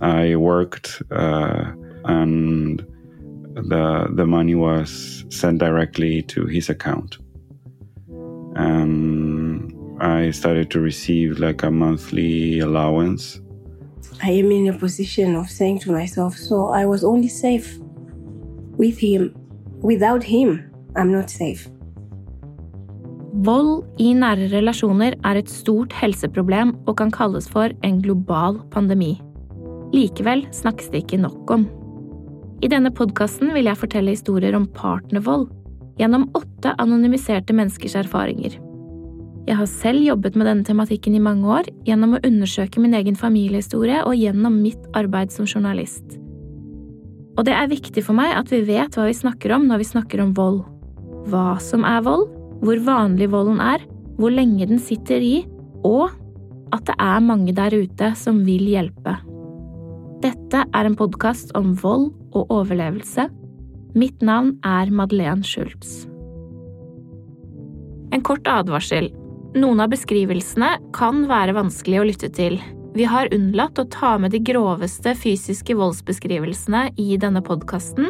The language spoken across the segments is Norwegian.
I worked uh, and the the money was sent directly to his account. And I started to receive like a monthly allowance. I am in a position of saying to myself, so I was only safe with him. Without him, I'm not safe. Vold i nære relasjoner er et stort helseproblem og kan kalles for en global pandemi. Likevel snakkes det ikke nok om. I denne podkasten vil jeg fortelle historier om partnervold gjennom åtte anonymiserte menneskers erfaringer. Jeg har selv jobbet med denne tematikken i mange år gjennom å undersøke min egen familiehistorie og gjennom mitt arbeid som journalist. Og det er viktig for meg at vi vet hva vi snakker om når vi snakker om vold. Hva som er vold, hvor vanlig volden er, hvor lenge den sitter i, og at det er mange der ute som vil hjelpe. Dette er en podkast om vold og overlevelse. Mitt navn er Madeleine Schultz. En kort advarsel. Noen av beskrivelsene kan være vanskelig å lytte til. Vi har unnlatt å ta med de groveste fysiske voldsbeskrivelsene i denne podkasten,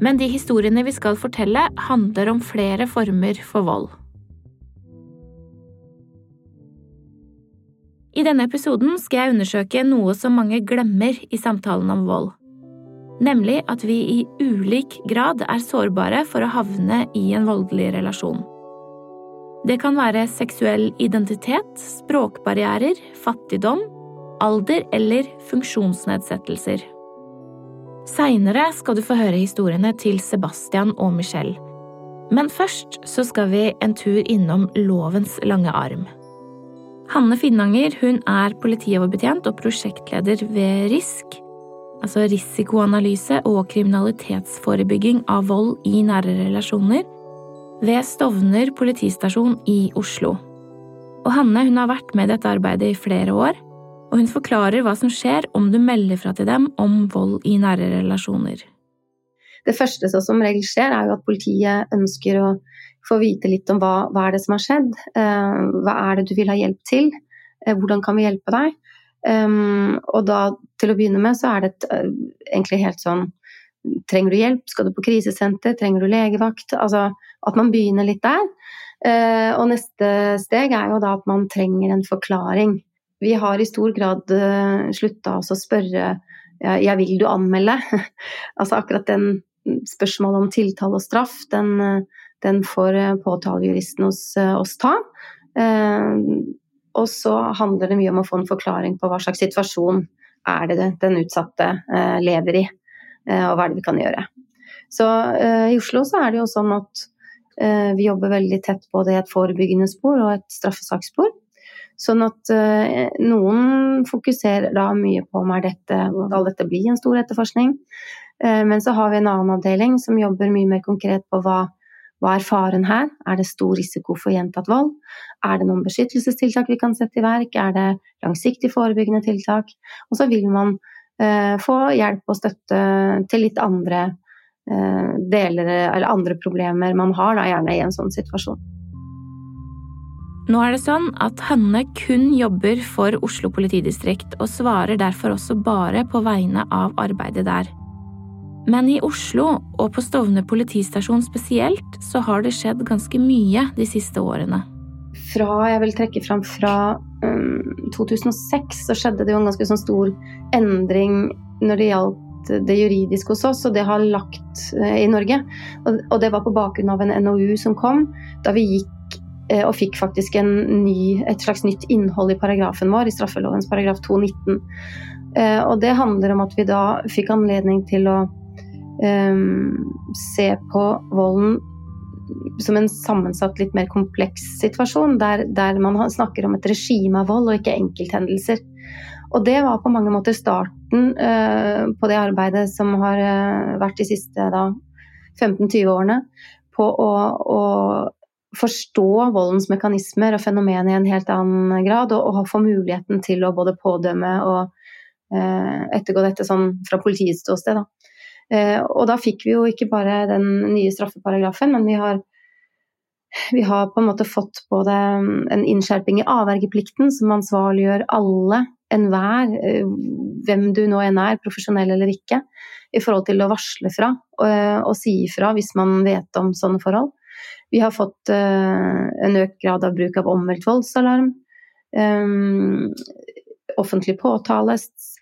men de historiene vi skal fortelle, handler om flere former for vold. I denne episoden skal jeg undersøke noe som mange glemmer i samtalen om vold. Nemlig at vi i ulik grad er sårbare for å havne i en voldelig relasjon. Det kan være seksuell identitet, språkbarrierer, fattigdom, alder eller funksjonsnedsettelser. Seinere skal du få høre historiene til Sebastian og Michelle. Men først så skal vi en tur innom lovens lange arm. Hanne Finnanger hun er politioverbetjent og prosjektleder ved RISK, altså Risikoanalyse og kriminalitetsforebygging av vold i nære relasjoner, ved Stovner politistasjon i Oslo. Og Hanne hun har vært med i dette arbeidet i flere år, og hun forklarer hva som skjer om du melder fra til dem om vold i nære relasjoner. Det første som som regel skjer, er jo at politiet ønsker å få vite litt om hva, hva er det som har skjedd. Uh, hva er det du vil ha hjelp til? Uh, hvordan kan vi hjelpe deg? Um, og da, til å begynne med, så er det et, egentlig helt sånn Trenger du hjelp? Skal du på krisesenter? Trenger du legevakt? Altså at man begynner litt der. og neste steg er jo da at man trenger en forklaring. Vi har i stor grad uh, slutta å spørre ja, vil du anmelde? altså akkurat den spørsmålet om tiltale og straff, den, den får eh, påtalejuristen hos eh, oss ta. Eh, og så handler det mye om å få en forklaring på hva slags situasjon er det den utsatte lever i, og hva er det vi kan gjøre. Så i Oslo så er det jo sånn at vi jobber veldig tett både i et forebyggende spor og et straffesaksspor. Sånn at noen fokuserer da mye på om dette, skal dette bli en stor etterforskning. Men så har vi en annen avdeling som jobber mye mer konkret på hva hva er faren her? Er det stor risiko for gjentatt vold? Er det noen beskyttelsestiltak vi kan sette i verk? Er det langsiktig forebyggende tiltak? Og så vil man eh, få hjelp og støtte til litt andre eh, deler eller andre problemer man har, da, gjerne i en sånn situasjon. Nå er det sånn at Hanne kun jobber for Oslo politidistrikt, og svarer derfor også bare på vegne av arbeidet der. Men i Oslo, og på Stovner politistasjon spesielt, så har det skjedd ganske mye de siste årene. Fra, jeg vil trekke fram fra um, 2006, så skjedde det jo en ganske sånn stor endring når det gjaldt det juridiske hos oss, og det har lagt uh, i Norge. Og, det var på bakgrunn av en NOU som kom, da vi gikk og fikk faktisk ny, et slags nytt innhold i paragrafen vår, i straffelovens paragraf 219. Uh, og det handler om at vi da fikk anledning til å um, se på volden som en sammensatt, litt mer kompleks situasjon, der, der, man snakker om et regime av vold og ikke enkelthendelser. Og det var på mange måter starten uh, på det arbeidet som har uh, vært de siste 15-20 årene, på å, å, forstå voldens mekanismer og fenomenet i en helt annen grad, og, og få muligheten til å både pådømme og eh, ettergå dette sånn fra politiets ståsted. Da. Eh, og da fikk vi jo ikke bare den nye straffeparagrafen, men vi har vi har på en måte fått både en innskjerping i avvergeplikten som ansvarliggjør alle, enhver, eh, hvem du nå enn er, profesjonell eller ikke, i forhold til å varsle fra og, eh, og si ifra hvis man vet om sånne forhold. Vi har fått uh, en økt grad av bruk av omvendt voldsalarm. Um, offentlig påtale,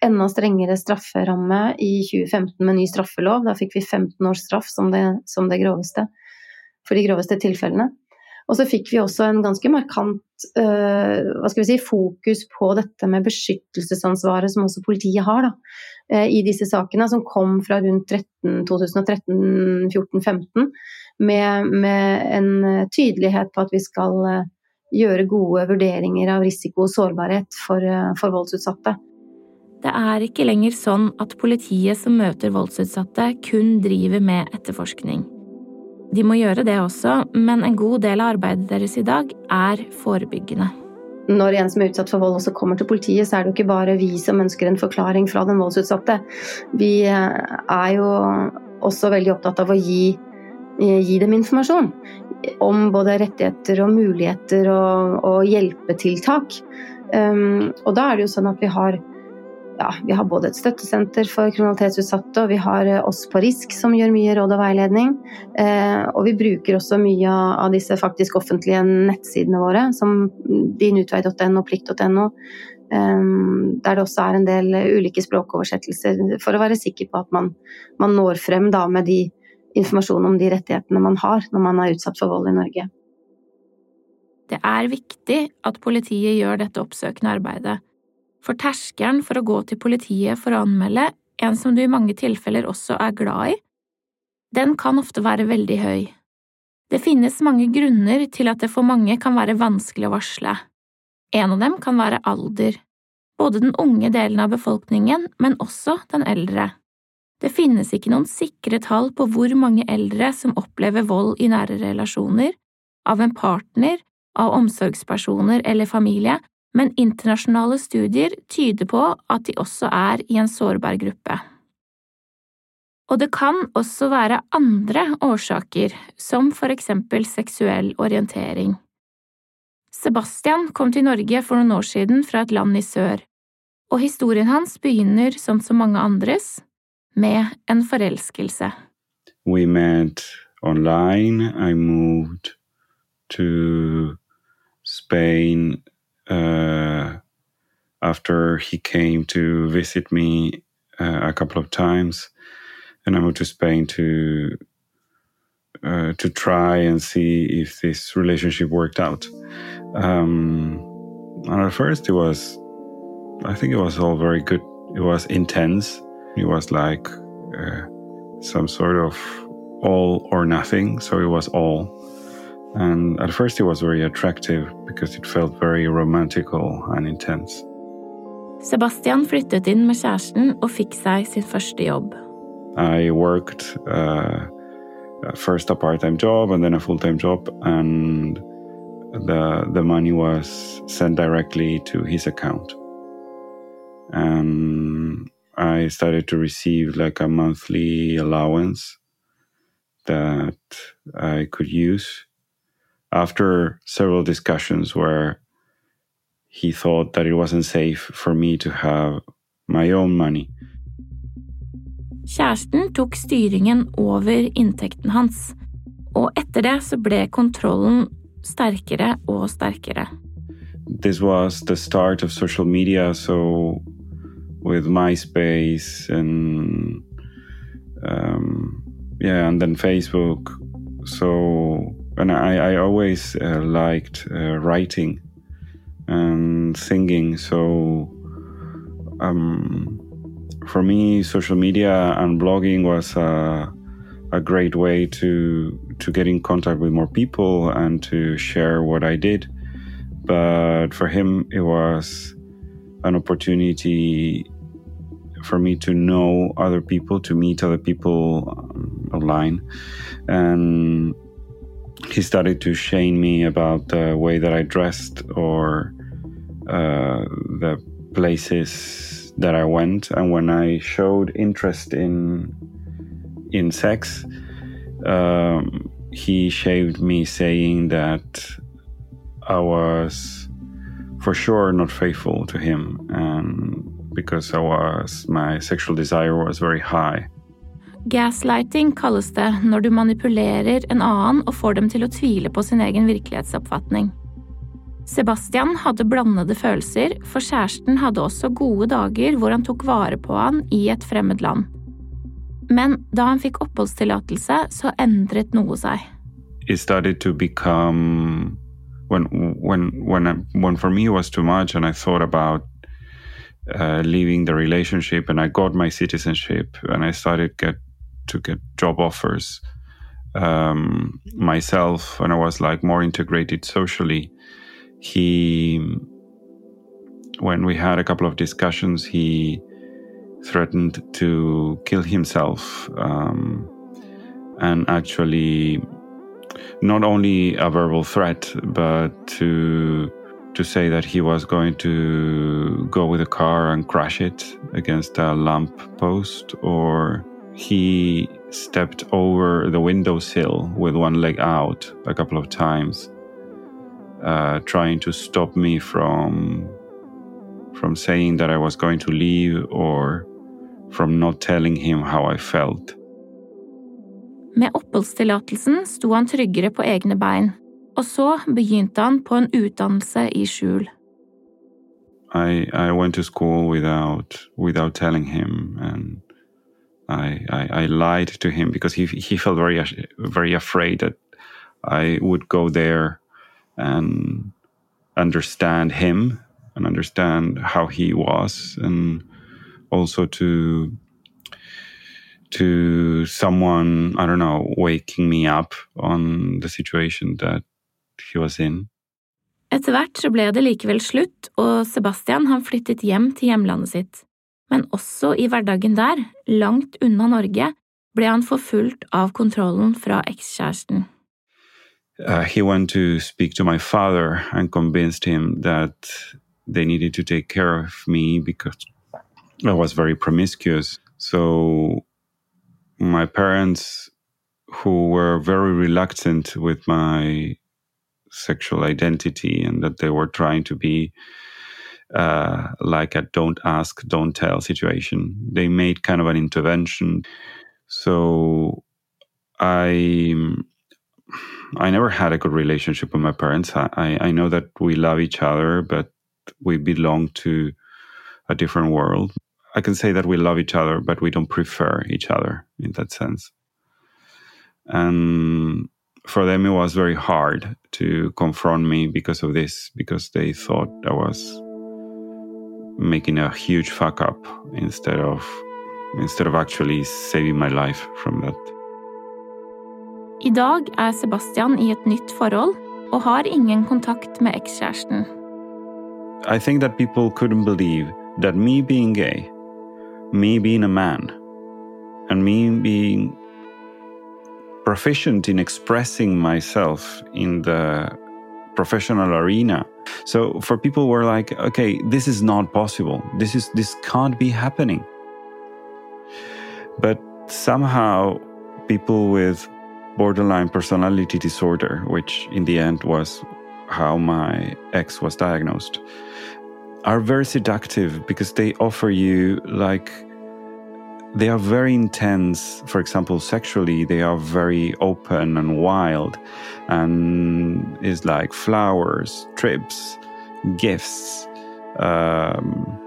enda strengere strafferamme i 2015 med ny straffelov. Da fikk vi 15 års straff som det, som det groveste for de groveste tilfellene. Og så fikk vi også en ganske markant uh, si, fokus på dette med beskyttelsesansvaret som også politiet har da, uh, i disse sakene, som kom fra rundt 2013-2014-2015, med, med, en tydelighet på at vi skal uh, gjøre gode vurderinger av risiko og sårbarhet for, for voldsutsatte. Det er ikke lenger sånn at politiet som møter voldsutsatte, kun driver med etterforskning. De må gjøre det også, men en god del av arbeidet deres i dag er forebyggende. Når en som er utsatt for vold også kommer til politiet, så er det jo ikke bare vi som ønsker en forklaring fra den voldsutsatte. Vi eh, er jo også veldig opptatt av å gi, eh, gi dem informasjon om både rettigheter og muligheter og, og hjelpetiltak. Um, og da er det jo sånn at vi har ja, vi har både et støttesenter for kriminalitetsutsatte, og vi har eh, oss på RISK som gjør mye råd og veiledning. Eh, og vi bruker også mye av disse faktisk offentlige nettsidene våre, som dinutvei.no og plikt.no. Eh, der det også er en del ulike språkoversettelser, for å være sikker på at man, man når frem da, med de informasjonen om de rettighetene man har når man er utsatt for vold i Norge. Det er viktig at politiet gjør dette oppsøkende arbeidet for terskelen for å gå til politiet for å anmelde en som du i mange tilfeller også er glad i, den kan ofte være veldig høy. Det finnes mange grunner til at det for mange kan være vanskelig å varsle. En av dem kan være alder, både den unge delen av befolkningen, men også den eldre. Det finnes ikke noen sikre tall på hvor mange eldre som opplever vold i nære relasjoner, av en partner, av omsorgspersoner eller familie, men internasjonale studier tyder på at de også er i en sårbar gruppe. Og det kan også være andre årsaker, som for eksempel seksuell orientering. Sebastian kom til Norge for noen år siden fra et land i sør, og historien hans begynner, som så mange andres, med en forelskelse. We met online. I moved to Spain uh, after he came to visit me uh, a couple of times, and I moved to Spain to uh, to try and see if this relationship worked out. Um, and at first, it was, I think it was all very good. It was intense. It was like uh, some sort of all or nothing. So it was all and at first, it was very attractive because it felt very romantical and intense. Sebastian flyttet inn med kjæresten og fikk seg sin første jobb. I worked uh, first a part-time job and then a full-time job, and the the money was sent directly to his account. And I started to receive like a monthly allowance that I could use after several discussions where he thought that it wasn't safe for me to have my own money. Kjæresten tok styringen over inntekten hans, og etter det så ble kontrollen sterkere og sterkere. This was the start of social media, so with MySpace and um, yeah, and then Facebook. So and I, I always uh, liked uh, writing and singing. So um, for me, social media and blogging was a, a great way to to get in contact with more people and to share what I did. But for him, it was an opportunity for me to know other people, to meet other people um, online, and he started to shame me about the way that I dressed or uh, the places that I went. And when I showed interest in in sex, um, he shaved me saying that I was for sure not faithful to him and because I was my sexual desire was very high. Gaslighting kalles det når du manipulerer en annen og får dem til å tvile på sin egen virkelighetsoppfatning. Sebastian hadde blandede følelser, for kjæresten hadde også gode dager hvor han tok vare på han i et fremmed land. Men da han fikk oppholdstillatelse, så endret noe seg. It started to become when when when when for me was too much, and I thought about uh, leaving the relationship, and I got my citizenship, and I started get to get job offers um, myself, when I was like more integrated socially. He, when we had a couple of discussions, he threatened to kill himself, um, and actually, not only a verbal threat, but to to say that he was going to go with a car and crash it against a lamp post or he stepped over the windowsill with one leg out a couple of times, uh, trying to stop me from from saying that I was going to leave or from not telling him how I felt. Med oppholdstillatelsen sto han tryggere på egne bein, og så begynte han på en utdannelse i skjul. I, I went to school without without telling him and I, I, I lied to him because he he felt very very afraid that I would go there and understand him and understand how he was and also to to someone I don't know waking me up on the situation that he was in. Etter hvert så ble det likevel slutt, og Sebastian han flyttet hjem til hjemlandet sitt. Men også i hverdagen der, langt unna Norge, ble han forfulgt av kontrollen fra ekskjæresten. Uh, he went to speak to my father and convinced him that they needed to take care of me because I was very promiscuous. So my parents, who were very reluctant with my sexual identity and that they were trying to be uh, like a don't ask, don't tell situation. They made kind of an intervention. So I I never had a good relationship with my parents. I, I know that we love each other, but we belong to a different world. I can say that we love each other, but we don't prefer each other in that sense. And for them, it was very hard to confront me because of this, because they thought I was making a huge fuck up instead of instead of actually saving my life from that. I dag er Sebastian i et nytt forhold og har ingen kontakt med ekskjæresten. I think that people couldn't believe that me being gay, me being a man, and me being proficient in expressing myself in the professional arena. So for people were like, okay, this is not possible. This is this can't be happening. But somehow people with borderline personality disorder, which in the end was how my ex was diagnosed, are very seductive because they offer you like they are very intense. For example, sexually, they are very open and wild, and is like flowers, trips, gifts, um,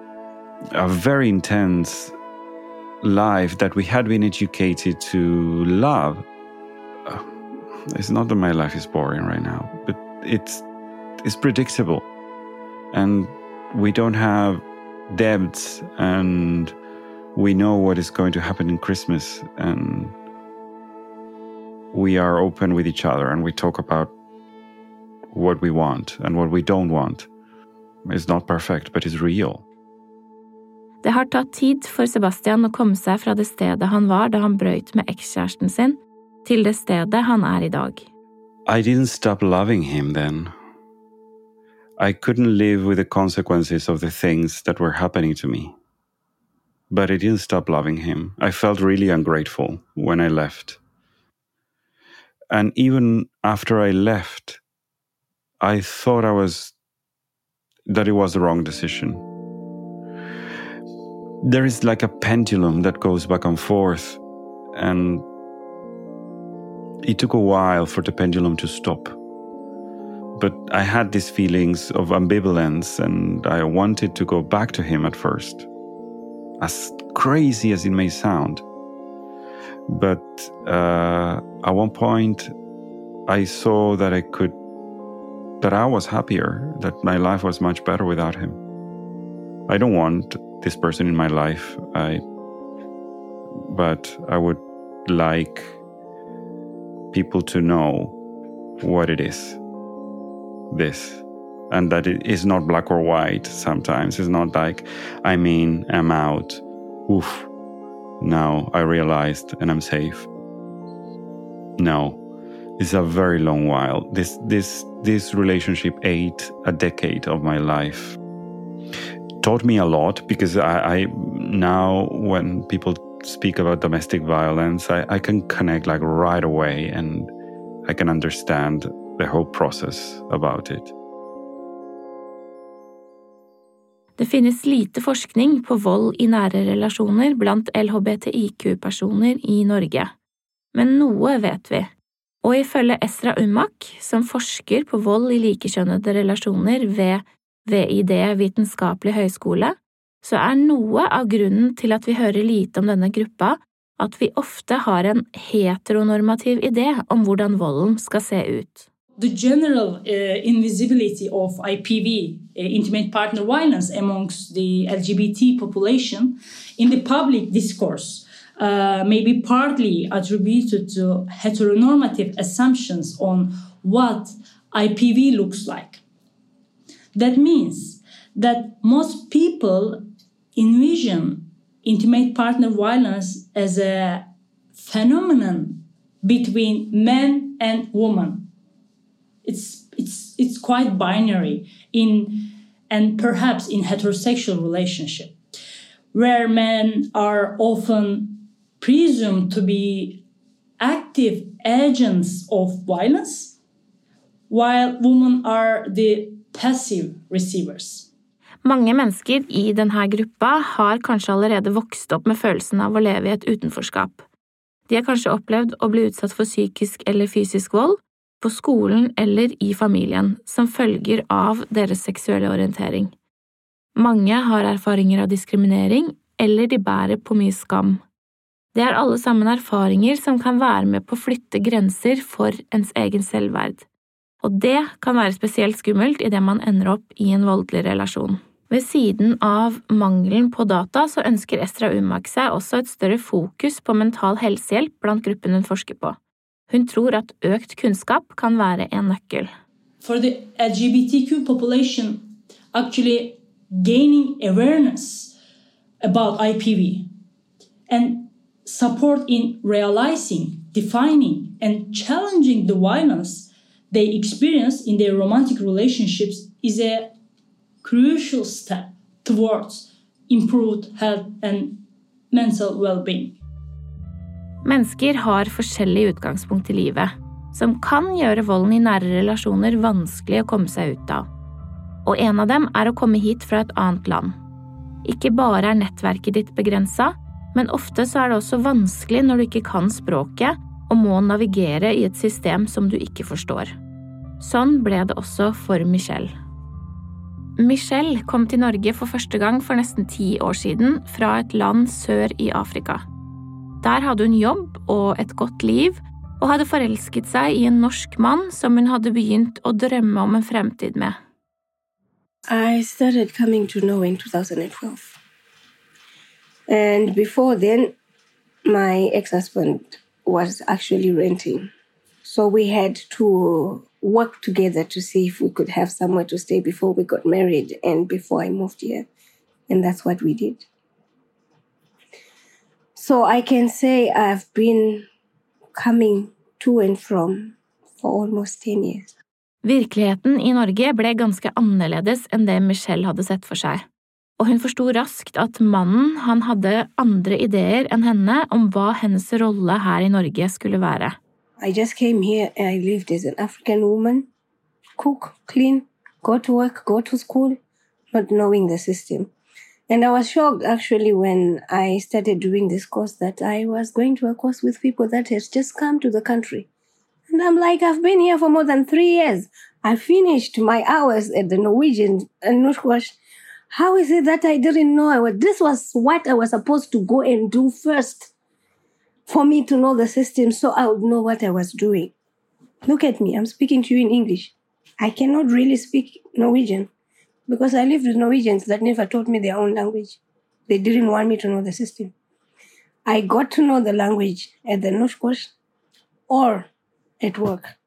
a very intense life that we had been educated to love. Uh, it's not that my life is boring right now, but it's it's predictable, and we don't have debts and we know what is going to happen in Christmas and we are open with each other and we talk about what we want and what we don't want. It's not perfect, but it's real. Det har tatt tid for Sebastian å komme seg fra det stedet han var da han brøyt med ekskjæresten sin, til det stedet han er i dag. I didn't stop loving him then. I couldn't live with the consequences of the things that were happening to me. But I didn't stop loving him. I felt really ungrateful when I left. and even after I left, I thought I was that it was the wrong decision. There is like a pendulum that goes back and forth, and it took a while for the pendulum to stop. But I had these feelings of ambivalence, and I wanted to go back to him at first, as crazy as it may sound. But uh, at one point, I saw that I could, that I was happier, that my life was much better without him. I don't want this person in my life. I, but I would like people to know what it is. This. And that it is not black or white sometimes. It's not like, I mean, I'm out. Oof. Now I realized and I'm safe. No. It's a very long while. This this this relationship ate a decade of my life. Taught me a lot because I, I now when people speak about domestic violence, I, I can connect like right away and I can understand the whole process about it. Det finnes lite forskning på vold i nære relasjoner blant LHBTIQ-personer i Norge, men noe vet vi. Og ifølge Esra Umak, som forsker på vold i likekjønnede relasjoner ved VID vitenskapelig høgskole, så er noe av grunnen til at vi hører lite om denne gruppa, at vi ofte har en heteronormativ idé om hvordan volden skal se ut. The general uh, invisibility of IPV, uh, intimate partner violence, amongst the LGBT population in the public discourse uh, may be partly attributed to heteronormative assumptions on what IPV looks like. That means that most people envision intimate partner violence as a phenomenon between men and women it's it's it's quite binary in and perhaps in heterosexual relationship where men are often presumed to be active agents of violence while women are the passive receivers Mange mennesker i denne gruppa har kanskje allerede vokst opp med følelsen av å leve i et utenforskap. De har kanskje opplevd å bli utsatt for psykisk eller fysisk vold, på skolen eller i familien som følger av deres seksuelle orientering. Mange har erfaringer av diskriminering, eller de bærer på mye skam. Det er alle sammen erfaringer som kan være med på å flytte grenser for ens egen selvverd, og det kan være spesielt skummelt idet man ender opp i en voldelig relasjon. Ved siden av mangelen på data så ønsker Estra Umak seg også et større fokus på mental helsehjelp blant gruppen hun forsker på. Hun tror at økt kunnskap kan være en nøkkel. For the LGBTQ population, actually gaining awareness about IPV and support in realizing, defining, and challenging the violence they experience in their romantic relationships is a crucial step towards improved health and mental well being. Mennesker har forskjellig utgangspunkt i livet, som kan gjøre volden i nære relasjoner vanskelig å komme seg ut av. Og en av dem er å komme hit fra et annet land. Ikke bare er nettverket ditt begrensa, men ofte så er det også vanskelig når du ikke kan språket og må navigere i et system som du ikke forstår. Sånn ble det også for Michelle. Michelle kom til Norge for første gang for nesten ti år siden fra et land sør i Afrika. Der hadde hun jobb og et godt liv, og hadde forelsket seg i en norsk mann som hun hadde begynt å drømme om en fremtid med. I started coming to know in 2012. And before then, my ex husband was actually renting. So we had to work together to see if we could have somewhere to stay before we got married and before I moved here. And that's what we did. So I can say I've been coming to and from for almost 10 years. Virkeligheten i Norge ble ganske annerledes enn det Michelle hadde sett for seg, og hun forsto raskt at mannen han hadde andre ideer enn henne om hva hennes rolle her i Norge skulle være. I just came here and I lived as an African woman, cook, clean, go to work, go to school, not knowing the system. And I was shocked actually when I started doing this course that I was going to a course with people that had just come to the country. And I'm like, I've been here for more than three years. I finished my hours at the Norwegian and Northwest. How is it that I didn't know I was, this was what I was supposed to go and do first for me to know the system so I would know what I was doing. Look at me, I'm speaking to you in English. I cannot really speak Norwegian because I lived with Norwegians that never taught me their own language. They didn't want me to know the system. I got to know the language at the Norskurs or at work.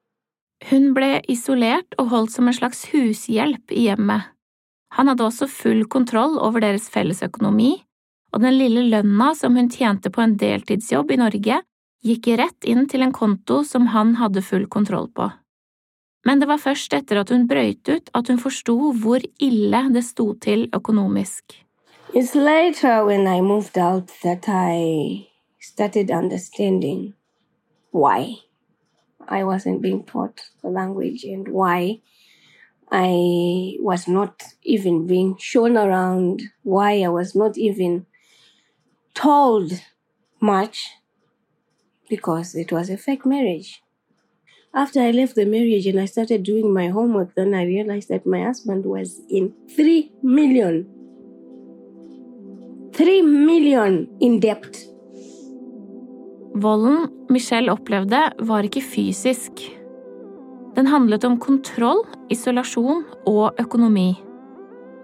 Hun ble isolert og holdt som en slags hushjelp i hjemmet. Han hadde også full kontroll over deres fellesøkonomi, og den lille lønna som hun tjente på en deltidsjobb i Norge, gikk rett inn til en konto som han hadde full kontroll på. Men det var først etter at hun brøyt ut at hun forsto hvor ille det sto til økonomisk. It's later when I moved out that I started understanding why I wasn't being taught the language and why I was not even being shown around, why I was not even told much because it was a fake marriage. After I left the marriage and I started doing my homework, then I realized that my husband was in 3 million. 3 million in debt. Volden Michelle opplevde, var ikke fysisk. Den handlet om kontroll, isolasjon og økonomi.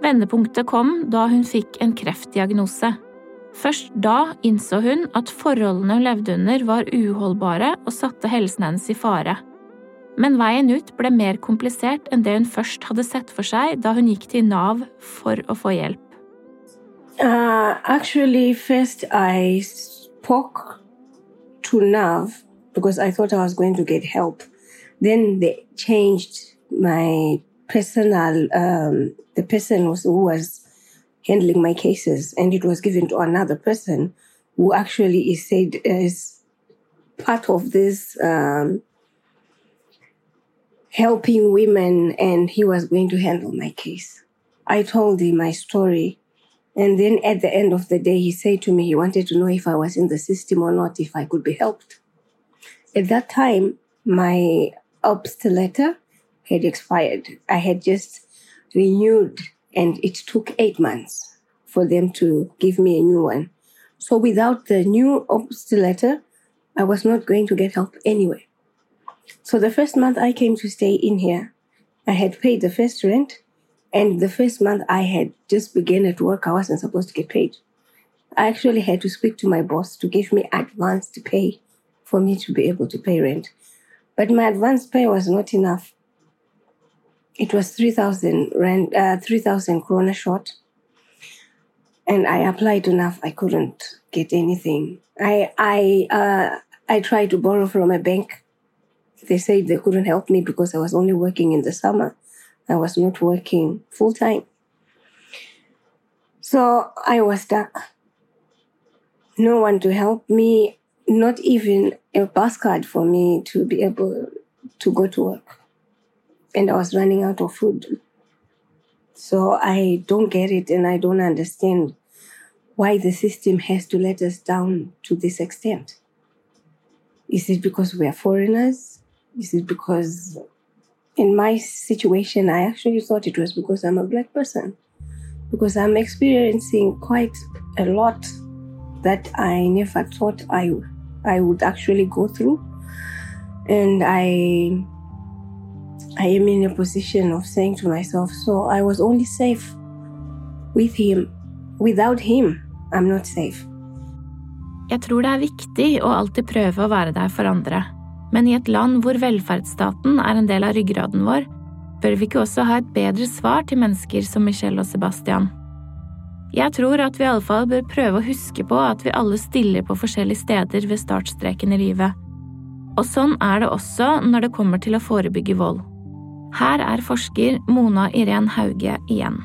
Vendepunktet kom da hun fikk en kreftdiagnose. Først da innså hun at forholdene hun levde under var uholdbare og satte helsen hennes i fare. Men veien ut ble mer komplisert enn det hun først hadde sett for seg da hun gikk til Nav for å få hjelp. Uh, actually, first I spoke to Nav because I thought I was going to get help. Then they changed my personal, um, the person was, who was handling my cases, and it was given to another person who actually is said is part of this um, helping women, and he was going to handle my case. I told him my story. And then at the end of the day, he said to me he wanted to know if I was in the system or not, if I could be helped. At that time, my OBST had expired. I had just renewed, and it took eight months for them to give me a new one. So without the new OBST I was not going to get help anyway. So the first month I came to stay in here, I had paid the first rent, and the first month I had just begun at work, I wasn't supposed to get paid. I actually had to speak to my boss to give me advance to pay for me to be able to pay rent. But my advance pay was not enough. It was 3,000 rent, uh, 3,000 krona short. And I applied enough, I couldn't get anything. I, I, uh, I tried to borrow from a bank. They said they couldn't help me because I was only working in the summer. I was not working full time. So I was stuck. No one to help me, not even a bus card for me to be able to go to work. And I was running out of food. So I don't get it and I don't understand why the system has to let us down to this extent. Is it because we are foreigners? Is it because in my situation, I actually thought it was because I'm a black person, because I'm experiencing quite a lot that I never thought I I would actually go through, and I I am in a position of saying to myself, so I was only safe with him. Without him, I'm not safe. Jeg tror det er viktig å alltid prøve å være der for andre. Men i et land hvor velferdsstaten er en del av ryggraden vår, bør vi ikke også ha et bedre svar til mennesker som Michelle og Sebastian? Jeg tror at vi iallfall bør prøve å huske på at vi alle stiller på forskjellige steder ved startstreken i livet. Og sånn er det også når det kommer til å forebygge vold. Her er forsker Mona Irén Hauge igjen.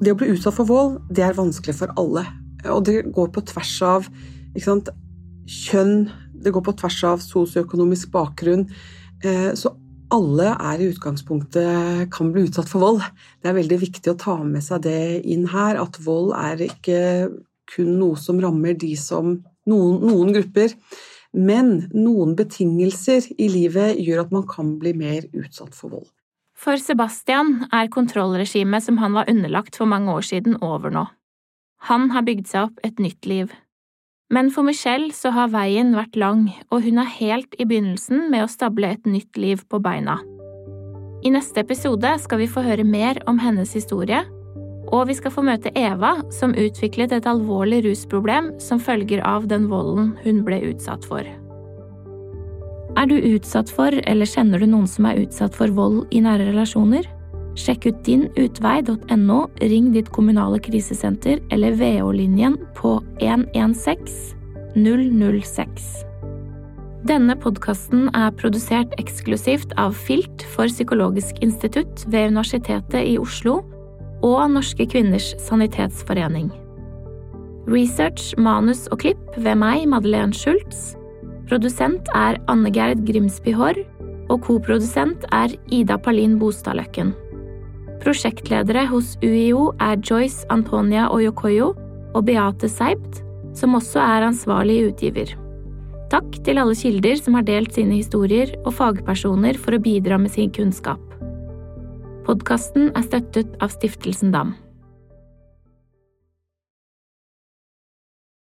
Det å bli utsatt for vold, det er vanskelig for alle. Og det går på tvers av sant, kjønn, det går på tvers av sosioøkonomisk bakgrunn. Eh, så alle er i utgangspunktet kan bli utsatt for vold. Det er veldig viktig å ta med seg det inn her, at vold er ikke kun noe som rammer de som noen, noen grupper. Men noen betingelser i livet gjør at man kan bli mer utsatt for vold. For Sebastian er kontrollregimet som han var underlagt for mange år siden, over nå. Han har bygd seg opp et nytt liv. Men for Michelle så har veien vært lang, og hun er helt i begynnelsen med å stable et nytt liv på beina. I neste episode skal vi få høre mer om hennes historie, og vi skal få møte Eva, som utviklet et alvorlig rusproblem som følger av den volden hun ble utsatt for. Er du utsatt for, eller kjenner du noen som er utsatt for vold i nære relasjoner? Sjekk ut dinutvei.no, ring ditt kommunale krisesenter eller VO-linjen på 116 006. Denne podkasten er produsert eksklusivt av Filt for Psykologisk institutt ved Universitetet i Oslo og Norske kvinners sanitetsforening. Research, manus og klipp ved meg, Madeleine Schultz. Produsent er Anne Gerd Grimsby Haarr, og koprodusent er Ida Palin Bostadløkken. Prosjektledere hos UiO er Joyce Antonia Oyokoyo og Beate Seibt, som også er ansvarlig utgiver. Takk til alle kilder som har delt sine historier, og fagpersoner for å bidra med sin kunnskap. Podkasten er støttet av Stiftelsen DAM.